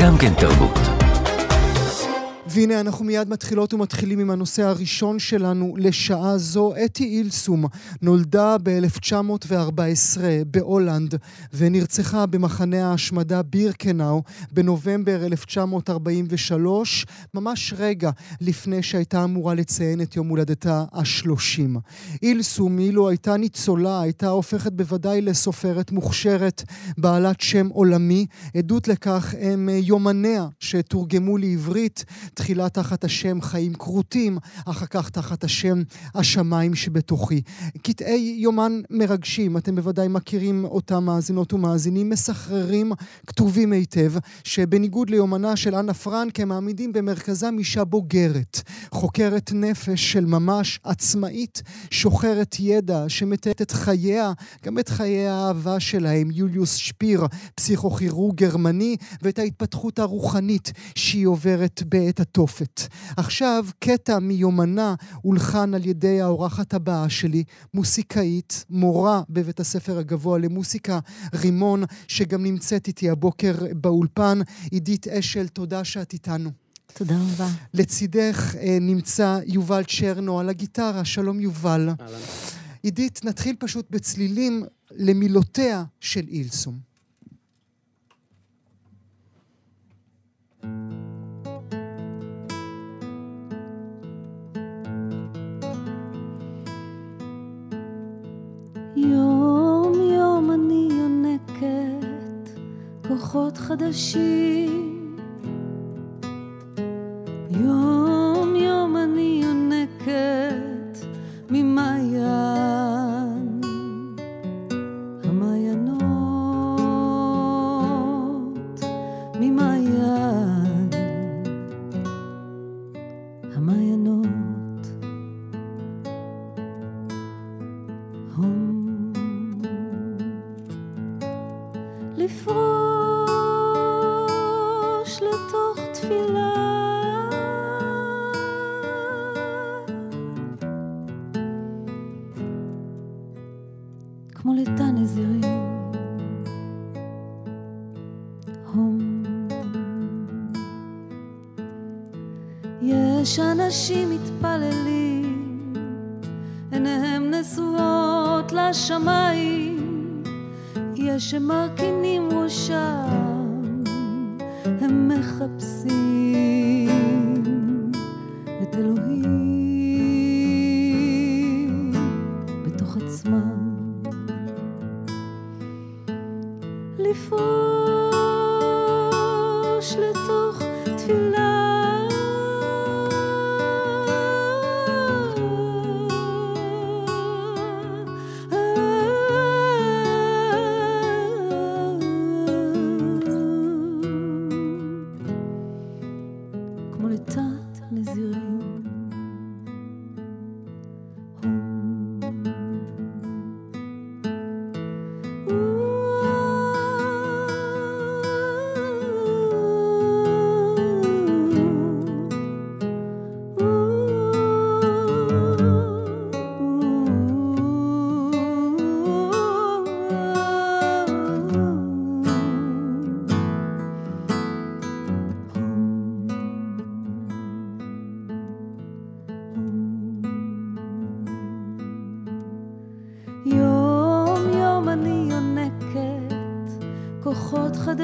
גם כן תרבות. והנה אנחנו מיד מתחילות ומתחילים עם הנושא הראשון שלנו לשעה זו. אתי אילסום נולדה ב-1914 בהולנד ונרצחה במחנה ההשמדה בירקנאו בנובמבר 1943, ממש רגע לפני שהייתה אמורה לציין את יום הולדתה השלושים. אילסום, אילו הייתה ניצולה, הייתה הופכת בוודאי לסופרת מוכשרת, בעלת שם עולמי. עדות לכך הם יומניה שתורגמו לעברית. תחילה תחת השם חיים כרותים, אחר כך תחת השם השמיים שבתוכי. קטעי יומן מרגשים, אתם בוודאי מכירים אותם מאזינות ומאזינים, מסחררים, כתובים היטב, שבניגוד ליומנה של אנה פרנק, הם מעמידים במרכזם אישה בוגרת, חוקרת נפש של ממש, עצמאית, שוחרת ידע, שמתארת את חייה, גם את חיי האהבה שלהם, יוליוס שפיר, פסיכוכירורג גרמני, ואת ההתפתחות הרוחנית שהיא עוברת בעת התופת. עכשיו, קטע מיומנה הולחן על ידי האורחת הבאה שלי, מוסיקאית, מורה בבית הספר הגבוה למוסיקה, רימון, שגם נמצאת איתי הבוקר באולפן. עידית אשל, תודה שאת איתנו. תודה רבה. לצידך אה, נמצא יובל צ'רנו על הגיטרה. שלום יובל. אהלן. עידית, נתחיל פשוט בצלילים למילותיה של אילסום. יום יום אני יונקת כוחות חדשים. יום הום. יש אנשים מתפללים עיניהם נשואות לשמיים. יש שמרכינים ראשם הם מחפשים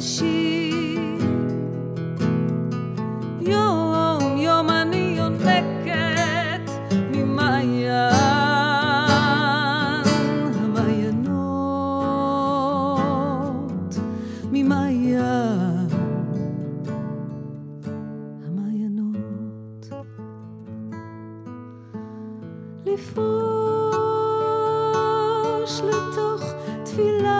חדשים יום יום אני יונקת ממעיין המעיינות ממעיין המעיינות. לפרוש לתוך תפילה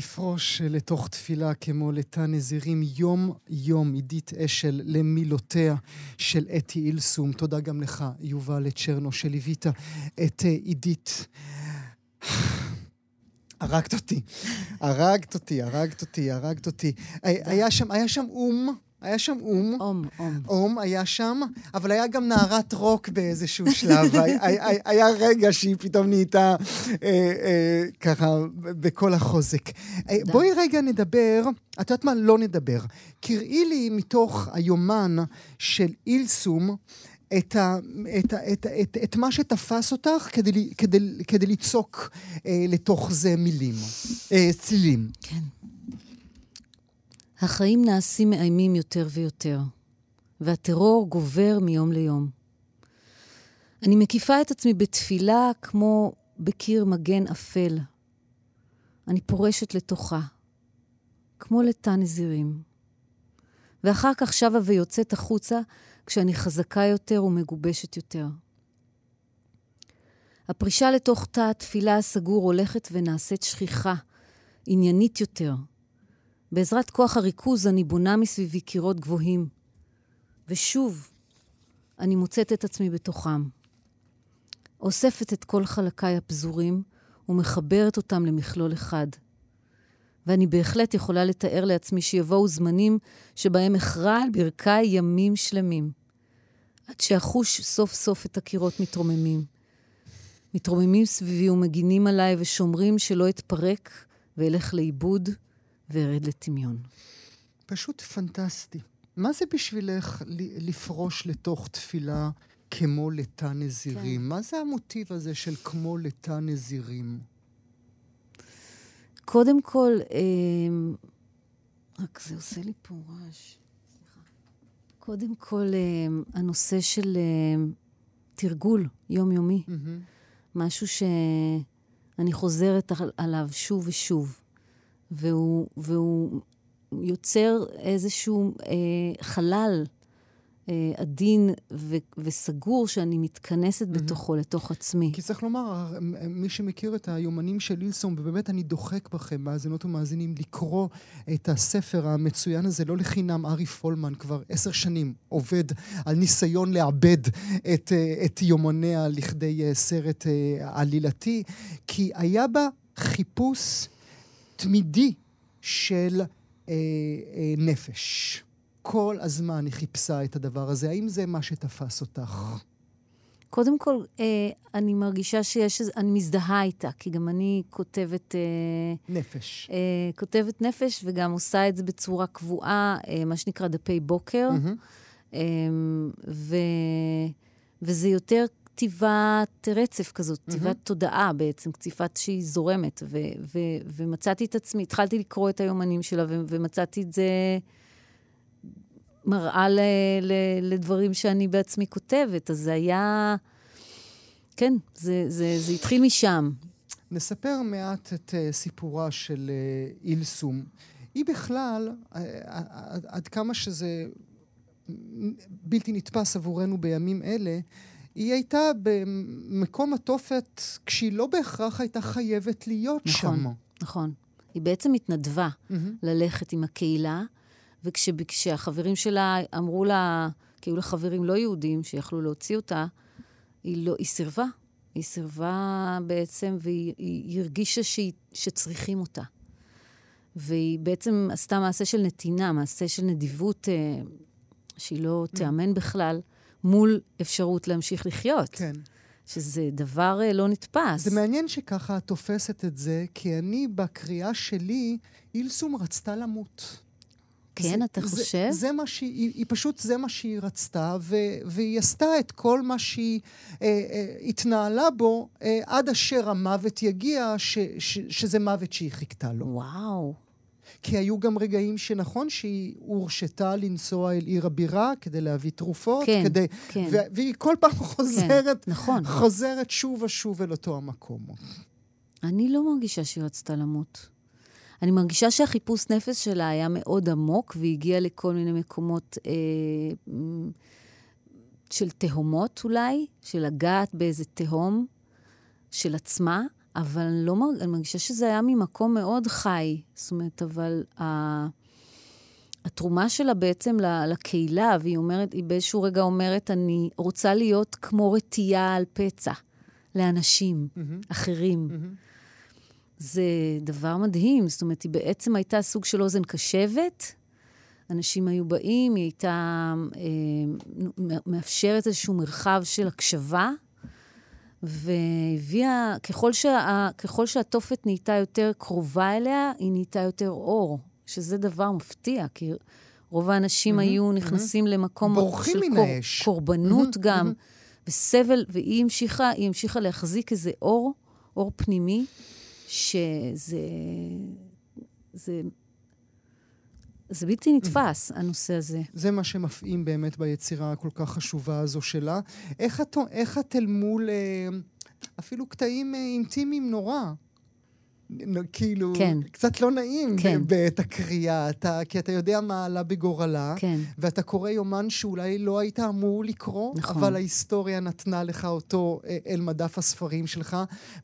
לפרוש לתוך תפילה כמו לתא נזירים יום-יום, עידית אשל למילותיה של אתי אילסום. תודה גם לך, יובל צ'רנו, שליווית את עידית. הרגת אותי, הרגת אותי, הרגת אותי, הרגת אותי. היה שם, היה שם אום. היה שם אום. אום, אום. אום היה שם, אבל היה גם נערת רוק באיזשהו שלב. היה, היה רגע שהיא פתאום נהייתה אה, אה, ככה בכל החוזק. אה, בואי רגע נדבר, את יודעת מה? לא נדבר. קראי לי מתוך היומן של אילסום, את, ה, את, ה, את, את, את מה שתפס אותך כדי, כדי, כדי ליצוק אה, לתוך זה מילים, אה, צלילים. כן. החיים נעשים מאיימים יותר ויותר, והטרור גובר מיום ליום. אני מקיפה את עצמי בתפילה כמו בקיר מגן אפל. אני פורשת לתוכה, כמו לתא נזירים. ואחר כך שבה ויוצאת החוצה כשאני חזקה יותר ומגובשת יותר. הפרישה לתוך תא התפילה הסגור הולכת ונעשית שכיחה, עניינית יותר. בעזרת כוח הריכוז אני בונה מסביבי קירות גבוהים. ושוב, אני מוצאת את עצמי בתוכם. אוספת את כל חלקיי הפזורים ומחברת אותם למכלול אחד. ואני בהחלט יכולה לתאר לעצמי שיבואו זמנים שבהם אכרע על ברכיי ימים שלמים. עד שאחוש סוף סוף את הקירות מתרוממים. מתרוממים סביבי ומגינים עליי ושומרים שלא אתפרק ואלך לאיבוד וארד לטמיון. פשוט פנטסטי. מה זה בשבילך לפרוש לתוך תפילה כמו לתא נזירים? כן. מה זה המוטיב הזה של כמו לתא נזירים? קודם כל, אה, רק זה עושה לי פה רעש. קודם כל, אה, הנושא של אה, תרגול יומיומי, mm-hmm. משהו שאני חוזרת עליו שוב ושוב, והוא, והוא יוצר איזשהו אה, חלל אה, עדין ו- וסגור שאני מתכנסת mm-hmm. בתוכו, לתוך עצמי. כי צריך לומר, מי שמכיר את היומנים של אילסום, ובאמת אני דוחק בכם, מאזינות ומאזינים, לקרוא את הספר המצוין הזה, לא לחינם, ארי פולמן כבר עשר שנים עובד על ניסיון לעבד את, אה, את יומניה לכדי אה, סרט עלילתי, כי היה בה חיפוש תמידי של אה, אה, נפש. כל הזמן היא חיפשה את הדבר הזה. האם זה מה שתפס אותך? קודם כל, אה, אני מרגישה שיש, אני מזדהה איתה, כי גם אני כותבת... אה, נפש. אה, כותבת נפש, וגם עושה את זה בצורה קבועה, אה, מה שנקרא דפי בוקר. Mm-hmm. אה, ו, וזה יותר כתיבת רצף כזאת, כתיבת mm-hmm. תודעה בעצם, כתיבת שהיא זורמת. ו, ו, ומצאתי את עצמי, התחלתי לקרוא את היומנים שלה, ו, ומצאתי את זה... מראה ל, ל, לדברים שאני בעצמי כותבת. אז זה היה... כן, זה, זה, זה התחיל משם. נספר מעט את uh, סיפורה של uh, אילסום. היא בכלל, עד, עד כמה שזה בלתי נתפס עבורנו בימים אלה, היא הייתה במקום התופת כשהיא לא בהכרח הייתה חייבת להיות נכון, שם. נכון. היא בעצם התנדבה mm-hmm. ללכת עם הקהילה. וכשהחברים שלה אמרו לה, כי היו לה חברים לא יהודים שיכלו להוציא אותה, היא, לא, היא סירבה. היא סירבה בעצם, והיא הרגישה שהיא, שצריכים אותה. והיא בעצם עשתה מעשה של נתינה, מעשה של נדיבות אה, שהיא לא. תיאמן בכלל, מול אפשרות להמשיך לחיות. כן. שזה דבר אה, לא נתפס. זה מעניין שככה את תופסת את זה, כי אני, בקריאה שלי, אילסום רצתה למות. כן, זה, אתה חושב? זה, זה מה שהיא, היא, היא פשוט, זה מה שהיא רצתה, ו, והיא עשתה את כל מה שהיא אה, אה, התנהלה בו אה, עד אשר המוות יגיע, ש, ש, שזה מוות שהיא חיכתה לו. וואו. כי היו גם רגעים שנכון שהיא הורשתה לנסוע אל עיר הבירה כדי להביא תרופות, כן, כדי... כן. ו- והיא כל פעם חוזרת, כן, נכון. חוזרת שוב ושוב אל אותו המקום. אני לא מרגישה שהיא רצתה למות. אני מרגישה שהחיפוש נפש שלה היה מאוד עמוק, והיא הגיעה לכל מיני מקומות אה, של תהומות אולי, של לגעת באיזה תהום של עצמה, אבל אני לא מרג... אני מרגישה שזה היה ממקום מאוד חי. זאת אומרת, אבל ה... התרומה שלה בעצם לקהילה, והיא אומרת, היא באיזשהו רגע אומרת, אני רוצה להיות כמו רטייה על פצע לאנשים mm-hmm. אחרים. Mm-hmm. זה דבר מדהים. זאת אומרת, היא בעצם הייתה סוג של אוזן קשבת. אנשים היו באים, היא הייתה אה, מאפשרת איזשהו מרחב של הקשבה, והביאה, ככל, שה, ככל שהתופת נהייתה יותר קרובה אליה, היא נהייתה יותר אור. שזה דבר מפתיע, כי רוב האנשים mm-hmm, היו נכנסים mm-hmm. למקום של קור, קורבנות mm-hmm, גם, mm-hmm. וסבל, והיא המשיכה, המשיכה להחזיק איזה אור, אור פנימי, שזה... זה, זה בלתי נתפס, הנושא הזה. זה מה שמפעים באמת ביצירה הכל כך חשובה הזו שלה. איך את, איך את אל מול אה, אפילו קטעים אה, אינטימיים נורא? כאילו, כן. קצת לא נעים כן. בעת הקריאה, אתה, כי אתה יודע מה עלה בגורלה, כן. ואתה קורא יומן שאולי לא היית אמור לקרוא, נכון. אבל ההיסטוריה נתנה לך אותו אה, אל מדף הספרים שלך,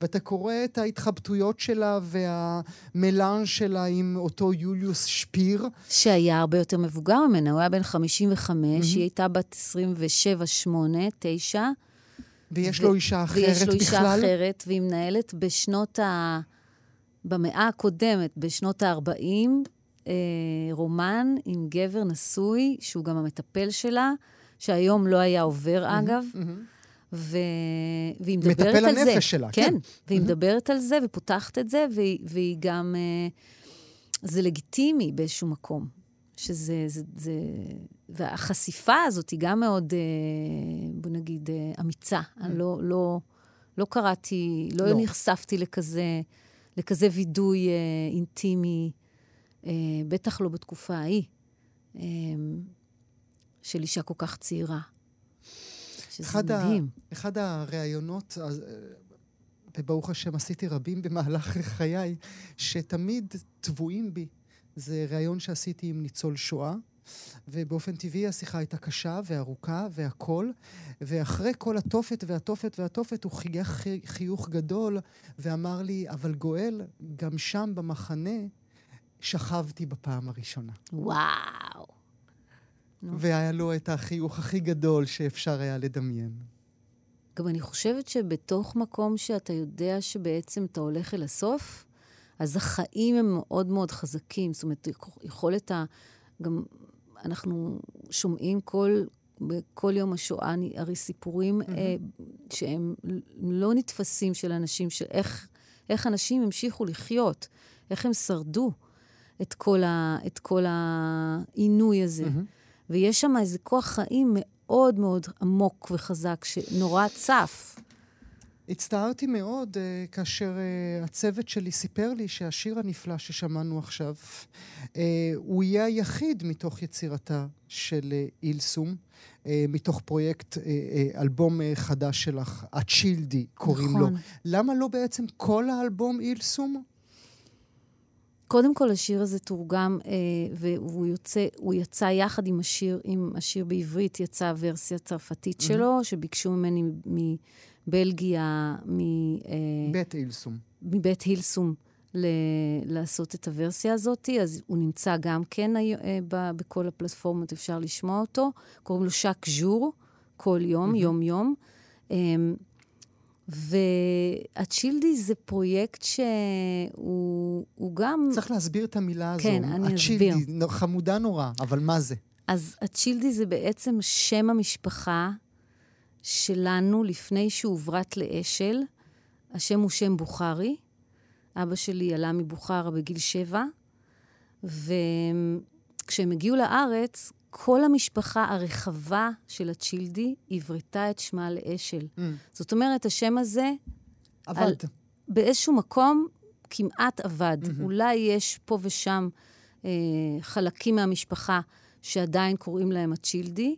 ואתה קורא את ההתחבטויות שלה והמלאנג' שלה עם אותו יוליוס שפיר. שהיה הרבה יותר מבוגר ממנה, הוא היה בן 55, mm-hmm. היא הייתה בת 27, 8, 9. ויש ו- לו אישה אחרת בכלל? ויש לו אישה בכלל? אחרת, והיא מנהלת בשנות ה... במאה הקודמת, בשנות ה-40, אה, רומן עם גבר נשוי, שהוא גם המטפל שלה, שהיום לא היה עובר, mm-hmm, אגב. Mm-hmm. ו... והיא מדברת על זה. מטפל הנפש שלה, כן. כן, והיא. מדברת על זה ופותחת את זה, והיא, והיא גם... אה, זה לגיטימי באיזשהו מקום. שזה... זה, זה... והחשיפה הזאת היא גם מאוד, אה, בוא נגיד, אה, אמיצה. אני לא, לא, לא קראתי, לא, לא נחשפתי לכזה... לכזה וידוי אה, אינטימי, אה, בטח לא בתקופה ההיא, אה, של אישה כל כך צעירה. שזה אחד מדהים. ה, אחד הראיונות, אה, וברוך השם עשיתי רבים במהלך חיי, שתמיד טבועים בי. זה ראיון שעשיתי עם ניצול שואה, ובאופן טבעי השיחה הייתה קשה וארוכה והכול, ואחרי כל התופת והתופת והתופת הוא חייך חיוך גדול ואמר לי, אבל גואל, גם שם במחנה שכבתי בפעם הראשונה. וואו. והיה לו את החיוך הכי גדול שאפשר היה לדמיין. גם אני חושבת שבתוך מקום שאתה יודע שבעצם אתה הולך אל הסוף, אז החיים הם מאוד מאוד חזקים. זאת אומרת, יכולת ה... גם אנחנו שומעים כל, בכל יום השואה, הרי סיפורים mm-hmm. אה, שהם לא נתפסים של אנשים, של איך, איך אנשים המשיכו לחיות, איך הם שרדו את כל, ה, את כל העינוי הזה. Mm-hmm. ויש שם איזה כוח חיים מאוד מאוד עמוק וחזק, שנורא צף. הצטערתי מאוד uh, כאשר uh, הצוות שלי סיפר לי שהשיר הנפלא ששמענו עכשיו, uh, הוא יהיה היחיד מתוך יצירתה של uh, אילסום, uh, מתוך פרויקט, uh, uh, אלבום uh, חדש שלך, הצ'ילדי קוראים נכון. לו. למה לא בעצם כל האלבום אילסום? קודם כל, השיר הזה תורגם, אה, והוא יוצא, הוא יצא יחד עם השיר, עם השיר בעברית, יצאה ורסיה צרפתית mm-hmm. שלו, שביקשו ממני מ... בלגיה, מ... אה, בית הילסום. מבית הילסום. ל- לעשות את הוורסיה הזאת, אז הוא נמצא גם כן אה, ב- בכל הפלטפורמות, אפשר לשמוע אותו. קוראים לו שק ז'ור, כל יום. יום-יום. אה, והצ'ילדי זה פרויקט שהוא גם... צריך להסביר את המילה הזו. כן, אני אסביר. הצ'ילדי, חמודה נורא, אבל מה זה? אז הצ'ילדי זה בעצם שם המשפחה שלנו לפני שהוברט לאשל. השם הוא שם בוכרי. אבא שלי עלה מבוכרה בגיל שבע, וכשהם הגיעו לארץ, כל המשפחה הרחבה של הצ'ילדי הברתה את שמה לאשל. Mm. זאת אומרת, השם הזה... עבד. על, באיזשהו מקום כמעט עבד. Mm-hmm. אולי יש פה ושם אה, חלקים מהמשפחה שעדיין קוראים להם הצ'ילדי,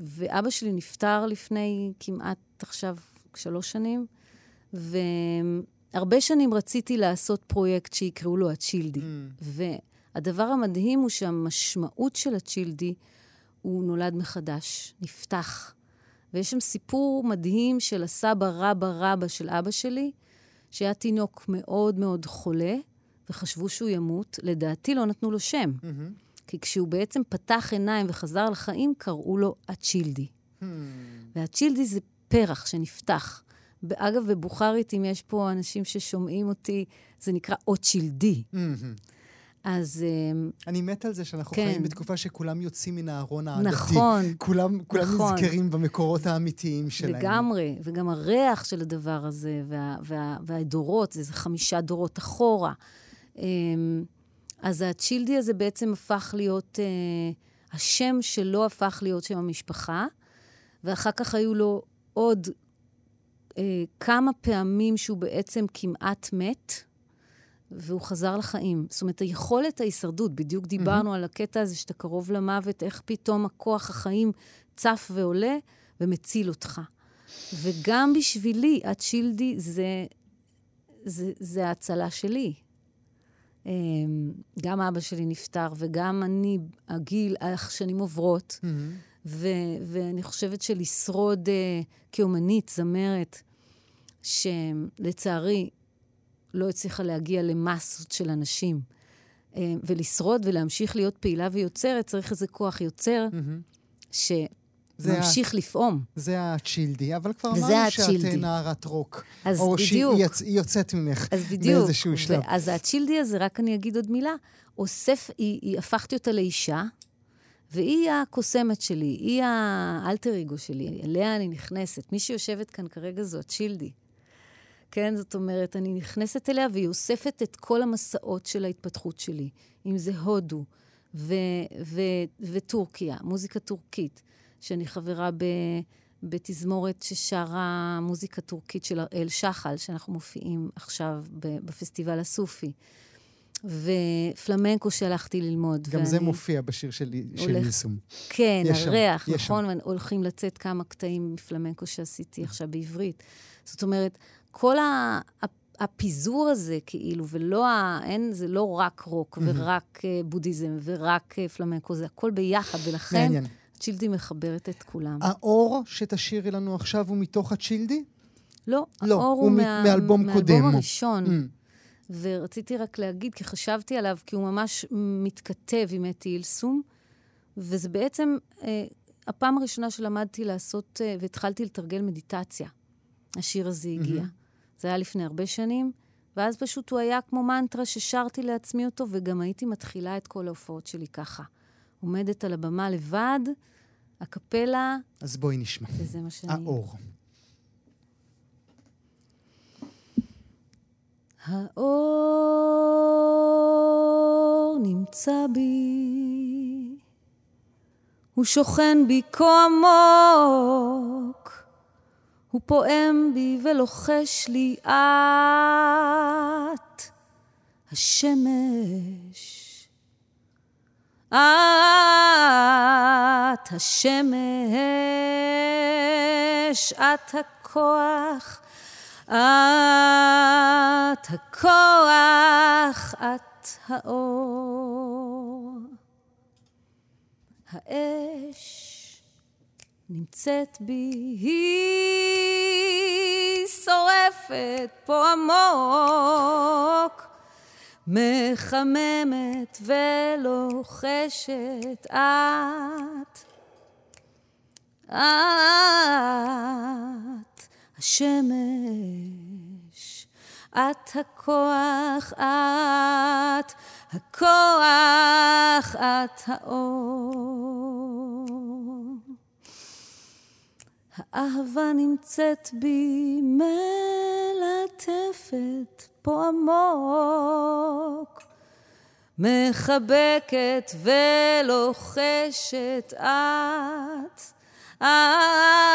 ואבא שלי נפטר לפני כמעט עכשיו שלוש שנים, והרבה שנים רציתי לעשות פרויקט שיקראו לו הצ'ילדי. Mm. והדבר המדהים הוא שהמשמעות של הצ'ילדי, הוא נולד מחדש, נפתח. ויש שם סיפור מדהים של הסבא רבא רבא של אבא שלי, שהיה תינוק מאוד מאוד חולה, וחשבו שהוא ימות. לדעתי לא נתנו לו שם, מהמם. כי כשהוא בעצם פתח עיניים וחזר לחיים, קראו לו אצ'ילדי. Hmm. והצ'ילדי זה פרח שנפתח. אגב, בבוכרית, אם יש פה אנשים ששומעים אותי, זה נקרא אוצ'ילדי. מהמם. אז אמ, אני מת על זה שאנחנו כן. חיים בתקופה שכולם יוצאים מן הארון העדתי. נכון, כולם, כולם נכון. נזכרים במקורות האמיתיים שלהם. לגמרי, וגם הריח של הדבר הזה, וה, וה, והדורות, זה, זה חמישה דורות אחורה. אז הצ'ילדי הזה בעצם הפך להיות, אה, השם שלו הפך להיות שם המשפחה, ואחר כך היו לו עוד אה, כמה פעמים שהוא בעצם כמעט מת, והוא חזר לחיים. זאת אומרת, היכולת ההישרדות, בדיוק דיברנו על הקטע הזה שאתה קרוב למוות, איך פתאום הכוח החיים צף ועולה ומציל אותך. וגם בשבילי, הצ'ילדי זה, זה, זה ההצלה שלי. אמ, גם אבא שלי נפטר, וגם אני, הגיל, השנים עוברות, מהמם. ו- ואני חושבת שלשרוד uh, כאומנית, זמרת, שלצערי לא הצליחה להגיע למסות של אנשים, uh, ולשרוד ולהמשיך להיות פעילה ויוצרת, צריך איזה כוח יוצר מהמם. זה שממשיך לפעום. זה הצ'ילדי, אבל כבר אמרנו שאת. אה, נערת רוק. אז או בדיוק. שהיא יצ- היא יוצאת ממך אז בדיוק. באיזשהו שלב. אז הצ'ילדי הזה, רק אני אגיד עוד מילה, אוסף, היא, היא, הפכתי אותה לאישה, והיא הקוסמת שלי, היא האלטר אגו שלי, אליה אני נכנסת. מי שיושבת כאן כרגע זו הצ'ילדי. כן, זאת אומרת, אני נכנסת אליה והיא אוספת את כל המסעות של ההתפתחות שלי, אם זה הודו ו- ו- וטורקיה, מוזיקה טורקית, שאני חברה ב... בתזמורת ששרה מוזיקה טורקית של הראל שחל, שאנחנו מופיעים עכשיו בפסטיבל הסופי. ופלמנקו שהלכתי ללמוד. גם. זה מופיע בשיר של של יישום. כן, יש שם, הריח, יש נכון? והולכים לצאת כמה קטעים מפלמנקו שעשיתי עכשיו בעברית. זאת אומרת, כל ה... הפיזור הזה, כאילו, ולא ה... אין, זה לא רק רוק ורק אה, בודהיזם ורק אה, פלמנקו, זה הכל ביחד, ולכן מעניין. צ'ילדי מחברת את כולם. האור שתשאירי לנו עכשיו הוא מתוך הצ'ילדי? לא, לא, האור הוא הוא מה- מאלבום קודם. מהאלבום הראשון. Mm. ורציתי רק להגיד, כי חשבתי עליו, כי הוא ממש מתכתב עם אתי אילסום, וזה בעצם אה, הפעם הראשונה שלמדתי לעשות, אה, והתחלתי לתרגל מדיטציה. השיר הזה הגיע. זה היה לפני הרבה שנים, ואז פשוט הוא היה כמו מנטרה ששרתי לעצמי אותו, וגם הייתי מתחילה את כל ההופעות שלי ככה. עומדת על הבמה לבד, הקפלה, אז בואי נשמע. וזה מה שאני... האור. האור נמצא בי, הוא שוכן בי כה עמוק, הוא פועם בי ולוחש לי את, השמש. את השמש, את הכוח, את הכוח, את האור. האש נמצאת בי, היא שורפת פה עמוק, מחממת ולוחשת את. את השמש, את הכוח, את הכוח, את האור. האהבה נמצאת בי מלטפת פה עמוק, מחבקת ולוחשת את. את,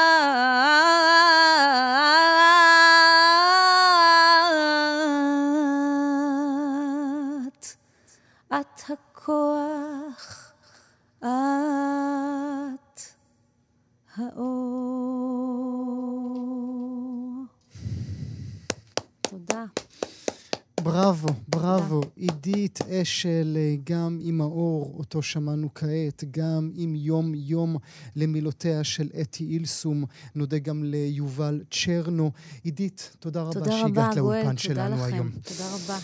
אשל, אה, גם עם האור, אותו שמענו כעת, גם עם יום יום למילותיה של אתי אילסום. נודה גם ליובל צ'רנו. עידית, תודה רבה תודה שהגעת רבה, גואל, לאולפן תודה שלנו לכם. היום. תודה רבה.